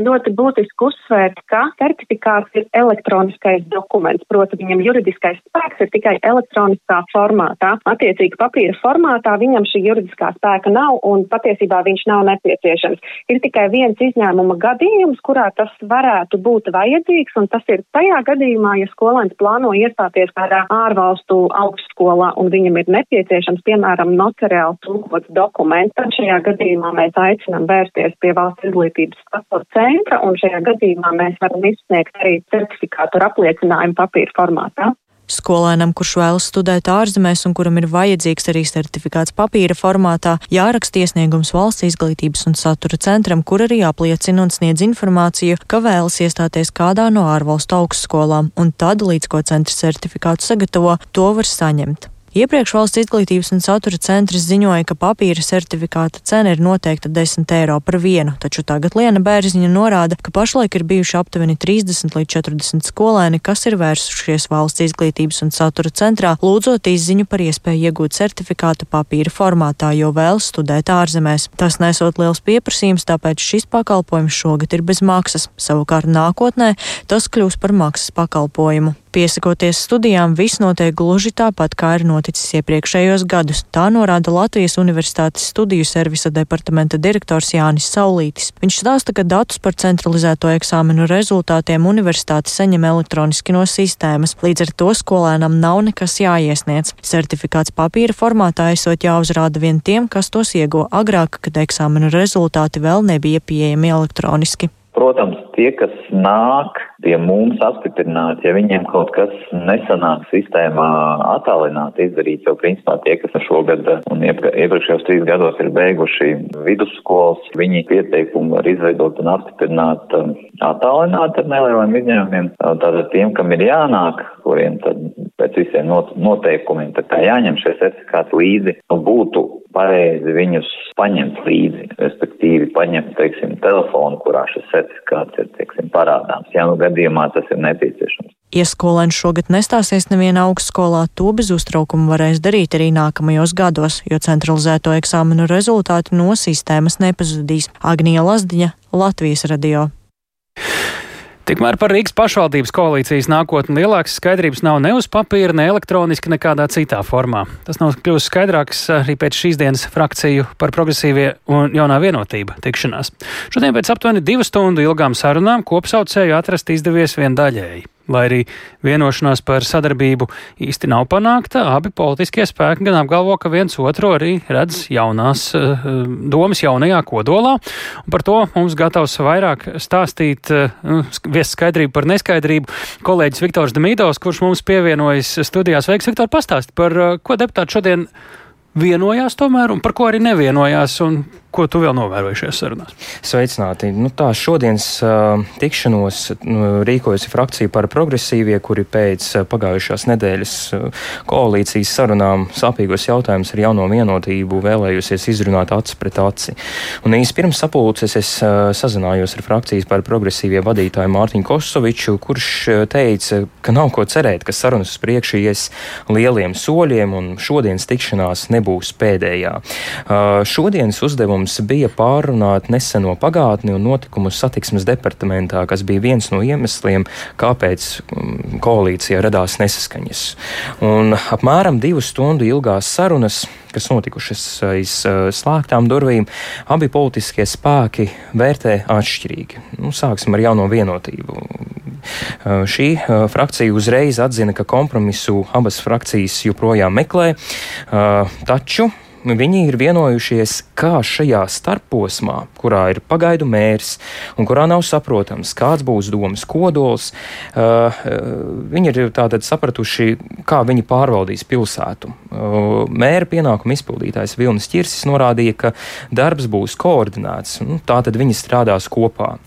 ļoti būtiski uzsvērt, ka certifikāts ir elektroniskais dokuments, proti viņam juridiskais spēks ir tikai elektroniskā formātā. Attiecīgi papīra formātā viņam šī juridiskā spēka nav un patiesībā viņš nav nepieciešams. Ir tikai viens izņēmuma gadījums, kurā tas varētu būt vajadzīgs, un tas ir tajā gadījumā, ja skolēns plāno iestāties kādā ārvalstu augstskolā un viņam ir nepieciešams, piemēram, notariāli tulkots dokuments šajā gadījumā mēs aicinām vērsties pie valsts izglītības satura centra, un šajā gadījumā mēs varam izsniegt arī certifikātu ar apliecinājumu papīra formātā. Skolēnam, kurš vēlas studēt ārzemēs un kuram ir vajadzīgs arī certifikāts papīra formātā, jāraksta iesniegums valsts izglītības un satura centram, kur arī apliecina un sniedz informāciju, ka vēlas iestāties kādā no ārvalstu augstskolām, un tad, līdz ko centrs certifikātu sagatavo, to var saņemt. Iepriekš valsts izglītības un satura centrs ziņoja, ka papīra certifikāta cena ir noteikta 10 eiro par vienu, taču tagad Liena Bērziņa norāda, ka pašlaik ir bijuši aptuveni 30 līdz 40 skolēni, kas ir vērsušies valsts izglītības un satura centrā, lūdzot izziņu par iespēju iegūt certifikātu papīra formātā, jo vēlas studēt ārzemēs. Tas nesot liels pieprasījums, tāpēc šis pakalpojums šogad ir bez maksas. Savukārt nākotnē tas kļūs par maksas pakalpojumu. Piesakoties studijām, viss notiek gluži tāpat, kā ir noticis iepriekšējos gadus. Tā norāda Latvijas Universitātes studiju servisa departamenta direktors Jānis Saulītis. Viņš stāsta, ka datus par centralizēto eksāmenu rezultātiem universitāte saņem elektroniski no sistēmas, līdz ar to skolēnam nav nekas jāiesniedz. Certifikāts papīra formātā esot jāuzrāda vien tiem, kas tos ieguva agrāk, kad eksāmenu rezultāti vēl nebija pieejami elektroniski. Protams, tie, kas nāk pie mums apstiprināt, ja viņiem kaut kas nesanāk sistēmā attālināt izdarīt, jo principā tie, kas šogad un iepriekšējos trīs gados ir beiguši vidusskolas, viņi pieteikumu var izveidot un apstiprināt um, attālināt ar nelieliem izņēmumiem. Tātad tiem, kam ir jānāk, kuriem tad pēc visiem noteikumiem tā kā jāņem šie certifikāti līdzi, nu būtu pareizi viņus paņemt līdzi, respektīvi paņemt, teiksim, telefonu, kurā šis certifikāts ir, teiksim, parādāms, ja nu gadījumā tas ir nepieciešams. Ja skolēns šogad nestāsies nevienā augstskolā, to bez uztraukuma varēs darīt arī nākamajos gados, jo centralizēto eksāmenu rezultāti no sistēmas nepazudīs. Agnija Lazdiņa, Latvijas radio. Tikmēr par Rīgas pašvaldības koalīcijas nākotni lielākas skaidrības nav ne uz papīra, ne elektroniski, nekādā citā formā. Tas nav kļūst skaidrāks arī pēc šīs dienas frakciju par progresīvie un jaunā vienotība tikšanās. Šodien pēc aptuveni divu stundu ilgām sarunām kopsaucēju atrast izdevies vien daļēji. Lai arī vienošanās par sadarbību īsti nav panākta, abi politiskie spēki gan apgalvo, ka viens otru arī redz jaunās uh, domas jaunajā kodolā. Un par to mums gatavs vairāk stāstīt, uh, viest skaidrību par neskaidrību, kolēģis Viktors Demīdovs, kurš mums pievienojas studijās. Veiks, Viktor, pastāst par uh, ko deputāti šodien vienojās tomēr un par ko arī nevienojās un Ko tu vēl novēroji šajās sarunās? Sveicināti. Nu, tā šodienas uh, tikšanos nu, rīkojusi frakcija par progresīvie, kuri pēc uh, pagājušās nedēļas uh, koalīcijas sarunām sāpīgos jautājumus ar jauno vienotību vēlējusies izrunāt acis pret aci. Un īsi pirms sapulces es uh, sazinājos ar frakcijas par progresīvie vadītāju Mārtiņu Kosoviču, kurš uh, teica, ka nav ko cerēt, ka sarunas uz priekšu ies lieliem soļiem un šodienas tikšanās nebūs pēdējā. Uh, šodienas uzdevums bija pārunāt neseno pagātni un notikumus satiksmes departamentā, kas bija viens no iemesliem, kāpēc mm, koalīcijā radās nesaskaņas. Un apmēram divu stundu ilgās sarunas kas notikušas aiz slēgtām durvīm, abi politiskie spēki vērtē atšķirīgi. Nu, sāksim ar jauno vienotību. Šī frakcija uzreiz atzina, ka kompromisu abas frakcijas joprojām meklē, taču viņi ir vienojušies, kā šajā starposmā, kurā ir pagaidu mērs un kurā nav saprotams, kāds būs domas kodols, uh, uh, viņi ir tātad sapratuši, kā viņi pārvaldīs pilsētu. Uh, mēra pienākuma izpildītājs Vilnis Čirsis norādīja, ka darbs būs koordinēts, nu, tātad viņi strādās kopā.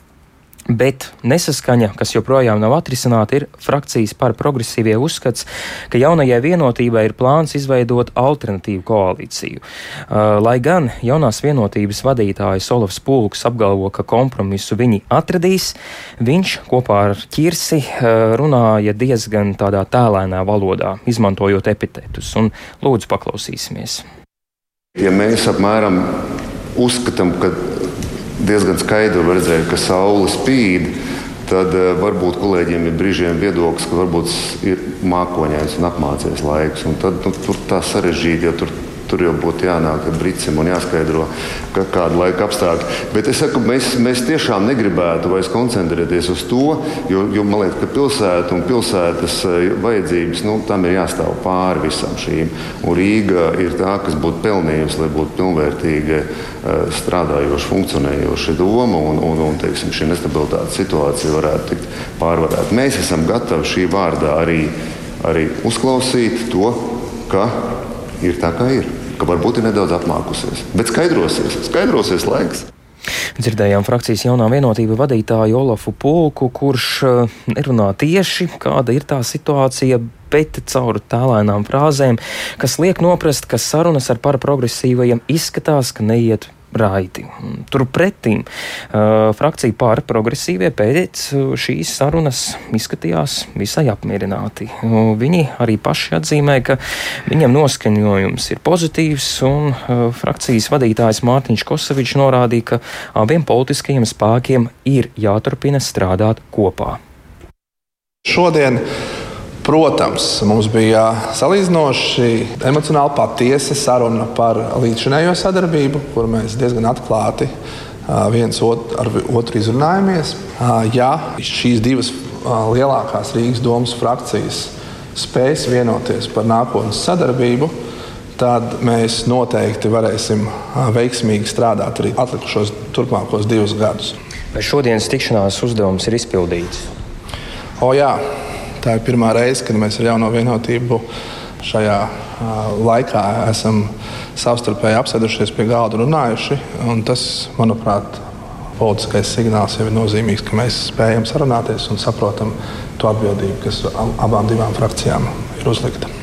Bet nesaskaņa, kas joprojām nav atrisināta, ir frakcijas par progresīvie uzskats, ka jaunajai vienotībai ir plāns izveidot alternatīvu koalīciju. Uh, lai gan jaunās vienotības vadītājs Olofs Pulks apgalvo, ka kompromisu viņi atradīs, viņš kopā ar Kirsi uh, runāja diezgan tādā tēlēnā valodā, izmantojot epitetus. Un lūdzu, paklausīsimies. Ja mēs apmēram uzskatām, ka diezgan skaidri redzēja, ka saule spīd. Tad uh, varbūt kolēģiem ir brīžiem viedoklis, ka varbūt ir mākoņains un apmācies laiks. Un tad nu, tur tā sarežģīti, ja tur Tur jau būtu jānāk brīcim un jāskaidro, ka kāda laika apstākļi. Bet es saku, mēs, mēs tiešām negribētu vairs koncentrēties uz to, jo, jo man liekas, ka pilsēta un pilsētas eh, vajadzības nu, tam ir jāstāv pāri visam šīm. Un Rīga ir tā, kas būtu pelnījusi, lai būtu pilnvērtīga, eh, strādājoša, funkcionējoša doma un, un, un teiksim, šī nestabilitātes situācija varētu tikt pārvarēta. Mēs esam gatavi šī vārdā arī, arī uzklausīt to, ka ir tā, kā ir ka varbūt ir nedaudz apmākusies. Bet skaidrosies, skaidrosies laiks. Dzirdējām frakcijas jaunā vienotība vadītāju Olafu Pulku, kurš eh, nerunā tieši, kāda ir tā situācija, bet caur tālēnām frāzēm, kas liek noprast, ka sarunas ar paraprogresīvajiem izskatās, ka neiet raiti. Turpretī uh, frakcija pār progresīvie pēc šīs sarunas izskatījās visai apmierināti. Uh, viņi arī paši atzīmē, ka viņam noskaņojums ir pozitīvs, un uh, frakcijas vadītājs Mārtiņš Kosovičs norādīja, ka abiem politiskajiem spēkiem ir jāturpina strādāt kopā. Šodien Protams, mums bija salīdzinoši emocionāli patiesa saruna par līdzinējo sadarbību, kur mēs diezgan atklāti viens ot, ar otru izrunājamies. Ja šīs divas lielākās Rīgas domas frakcijas spēs vienoties par nākotnes sadarbību, tad mēs noteikti varēsim veiksmīgi strādāt arī atlikušos turpmākos divus gadus. Vai šodienas tikšanās uzdevums ir izpildīts? O, jā, Tā ir pirmā reize, kad mēs ar jauno vienotību šajā laikā esam savstarpēji apsēdušies pie galda runājuši. Tas, manuprāt, politiskais signāls jau ir nozīmīgs, ka mēs spējam sarunāties un saprotam to atbildību, kas abām divām frakcijām ir uzlikta.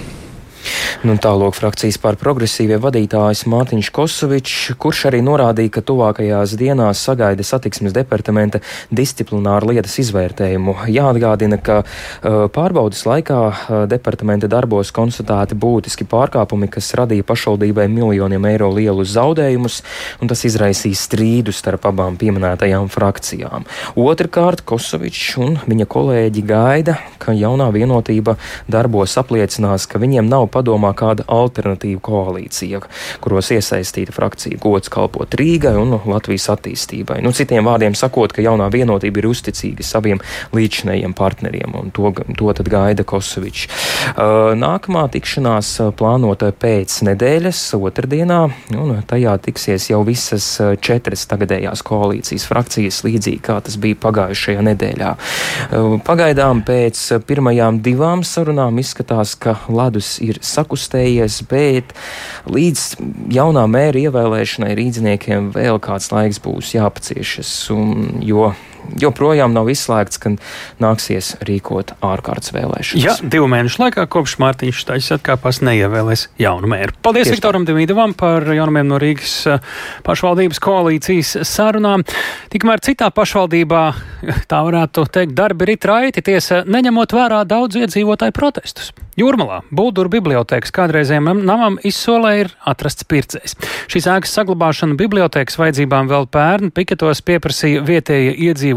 Nu, Tālāk frakcijas pār progresīvie vadītājs Mārtiņš Kosovičs, kurš arī norādīja, ka tuvākajās dienās sagaida satiksmes departamenta disciplināru lietas izvērtējumu. Jāatgādina, ka uh, pārbaudas laikā uh, departamenta darbos konstatēti būtiski pārkāpumi, kas radīja pašvaldībai miljoniem eiro lielus zaudējumus, un tas izraisīja strīdu starp abām pieminētajām frakcijām. Otrakārt, Kosovičs un viņa kolēģi gaida, ka jaunā vienotība darbos apliecinās, ka viņiem nav padomā kāda alternatīva koalīcija, kuros iesaistīta frakcija gods kalpot Rīgai un Latvijas attīstībai. Nu, citiem vārdiem sakot, ka jaunā vienotība ir uzticīga saviem līdzinējiem partneriem, un to, to tad gaida Kosovičs. Uh, nākamā tikšanās uh, plānota pēc nedēļas, otrdienā, un tajā tiksies jau visas uh, četras tagadējās koalīcijas frakcijas, līdzīgi kā tas bija pagājušajā nedēļā. Pagaidām pēc pirmajām divām sarunām izskatās, ka ledus ir sakustīts kustējies, bet līdz jaunā mēra ievēlēšanai rīdziniekiem vēl kāds laiks būs jāpaciešas, un, jo joprojām nav izslēgts, ka nāksies rīkot ārkārtas vēlēšanas. Jā, divu mēnešu laikā kopš Mārtiņš Štaļs atkāpās neievēlēs jaunu mēru. Paldies Tieši Viktoram Demīdovam par jaunumiem no Rīgas eh, pašvaldības koalīcijas sarunām. Tikmēr citā pašvaldībā, tā varētu teikt, darbi rit raiti, tiesa neņemot vērā daudz iedzīvotāju protestus. Jūrmalā Būduru bibliotēkas kādreizējiem namam izsolē ir atrasts pircējs. Šīs ēkas saglabāšanu bibliotēkas vajadzībām vēl pērn piketos pieprasīja vietējie iedzīvotāji.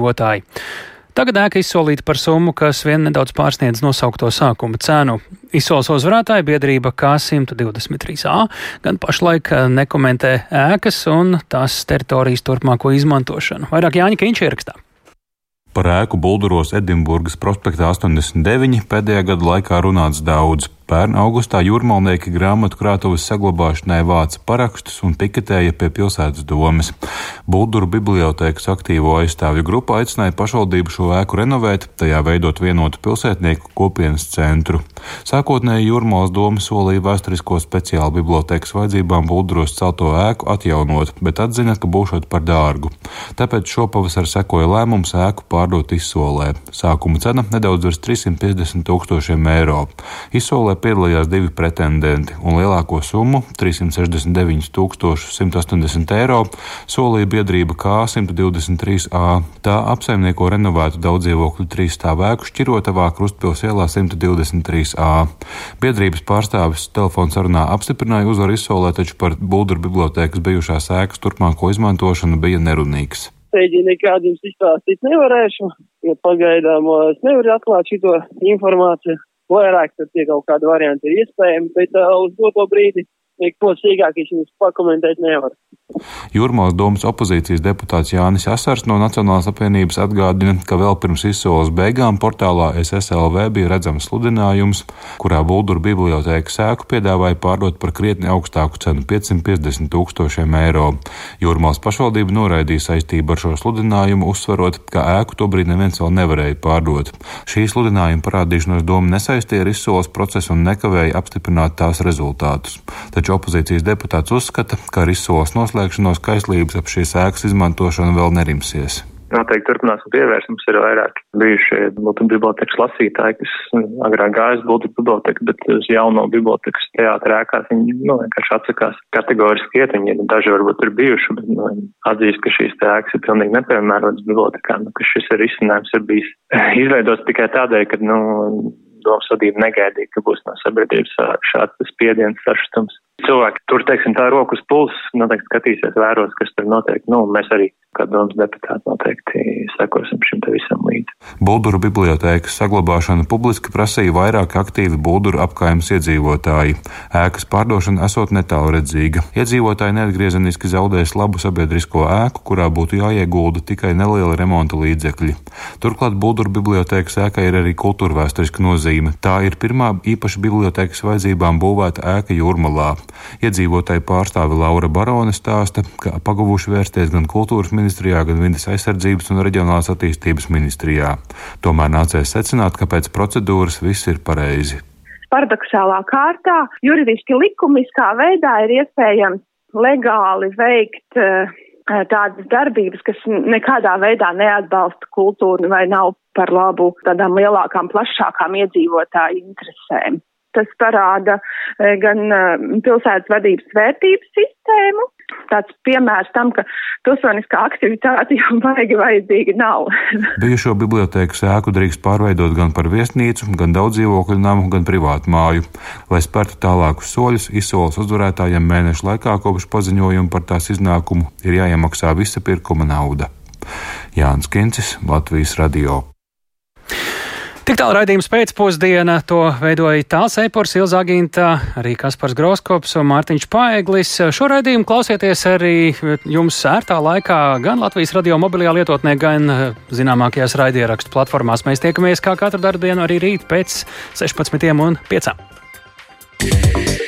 Tagad ēka izsolīta par summu, kas vien nedaudz pārsniedz nosaukto sākuma cenu. Izsoles uzvarētāja biedrība K123A gan pašlaik nekomentē ēkas un tās teritorijas turpmāko izmantošanu. Vairāk Jāņa Kīņš ierakstā. Par ēku Bulduros Edinburgas prospektā 89 pēdējā gada laikā runāts daudz. Pērn augustā jūrmalnieki grāmatu krātuves saglabāšanai vāca parakstus un piketēja pie pilsētas domas. Bulduru bibliotēkas aktīvo aizstāvju grupa aicināja pašvaldību šo ēku renovēt, tajā veidot vienotu pilsētnieku kopienas centru. Sākotnēji jūrmālas doma solīja vēsturisko speciālu bibliotēkas vajadzībām Bulduros celto ēku atjaunot, bet atzina, ka būšot par dārgu. Tāpēc šopavasar sekoja lēmums ēku pārdot izsolē. Sākuma cena nedaudz virs 350 tūkstošiem eiro. Izsolē piedalījās divi pretendenti, un lielāko summu - 369 180 eiro - solīja biedrība K123A. Tā apsaimnieko renovētu daudzdzīvokļu trīs stāvēku šķirotavā Krustpils ielā 123A. Biedrības pārstāvis telefons sarunā apstiprināja uzvaru izsolē, taču par Bulduru bibliotēkas bijušās ēkas turpmāko izmantošanu bija nerunīgs. Steidīgi nekādu jums izstāstīt nevarēšu, jo pagaidām es nevaru atklāt šo informāciju vairāk, tad tie kaut kādi varianti ir iespējami, bet uh, uz doto brīdi neko sīkāk es jums pakomentēt nevaru. Jūrmālas domas opozīcijas deputāts Jānis Asars no Nacionālās apvienības atgādina, ka vēl pirms izsoles beigām portālā SSLV bija redzams sludinājums, kurā Bulduru bibliotēka sēku piedāvāja pārdot par krietni augstāku cenu - 550 tūkstošiem eiro. Jūrmālas pašvaldība noraidīja saistību ar šo sludinājumu, uzsverot, ka ēku tobrīd neviens vēl nevarēja pārdot. Šī sludinājuma parādīšanos doma nesaistīja ar izsoles procesu un nekavēja apstiprināt tās rezultātus. Taču opozīcijas deputāts uzskata, ka ar izsoles noslēgšanu noslēgšanos kaislības ap šīs ēkas izmantošanu vēl nerimsies. Noteikti turpināsim pievērst. Mums ir vairāk bijušie Bultu bibliotekas lasītāji, kas agrāk gājas Bultu biblioteku, bet uz jauno bibliotekas teātra ēkās viņi nu, vienkārši atsakās kategoriski iet. Viņi daži varbūt ir bijuši, bet nu, atzīst, ka šīs ēkas ir pilnīgi nepiemērotas bibliotekām, nu, ka šis ir risinājums ir bijis izveidots tikai tādēļ, ka, nu, domas vadība negaidīja, ka būs no sabiedrības šāds spiediens, sašutums cilvēki tur, teiksim, tā rokas pulss, noteikti skatīsies, vēros, kas tur notiek. Nu, mēs arī, kā domas deputāti, noteikti sekosim šim te visam līdzi. Bulduru bibliotēkas saglabāšana publiski prasīja vairāk aktīvi Bulduru apkaimes iedzīvotāji. Ēkas pārdošana esot netālredzīga. Iedzīvotāji neatgriezeniski zaudēs labu sabiedrisko ēku, kurā būtu jāiegulda tikai neliela remonta līdzekļi. Turklāt Bulduru bibliotēkas ēkai ir arī kultūrvēsturiska nozīme. Tā ir pirmā īpaši bibliotēkas vajadzībām būvēta ēka Jūrmalā. Iedzīvotāji pārstāve Laura Barone stāsta, ka pagavuši vērsties gan kultūras ministrijā, gan vidas aizsardzības un reģionālās attīstības ministrijā. Tomēr nācēs secināt, ka pēc procedūras viss ir pareizi. Paradoxālā kārtā, juridiski likumiskā veidā ir iespējams legāli veikt uh, tādas darbības, kas nekādā veidā neatbalsta kultūru vai nav par labu tādām lielākām, plašākām iedzīvotāju interesēm tas parāda e, gan e, pilsētas vadības vērtības sistēmu. Tāds piemērs tam, ka pilsoniskā aktivitāte jau baigi vajadzīga nav. Bijušo bibliotēkas ēku drīkst pārveidot gan par viesnīcu, gan daudz dzīvokļu namu, gan privātu māju. Lai spērtu tālākus soļus, izsoles uzvarētājiem mēnešu laikā kopš paziņojuma par tās iznākumu ir jāiemaksā visa pirkuma nauda. Jānis Kincis, Latvijas Radio. Tik tālu raidījums pēcpusdienā to veidoja Tāls Eipors, Ilza Aginta, arī Kaspars Groskops un Mārtiņš Paeglis. Šo raidījumu klausieties arī jums ērtā laikā gan Latvijas radio mobilajā lietotnē, gan zināmākajās raidierakstu platformās. Mēs tiekamies kā katru darbu dienu arī rīt pēc 16 un 5.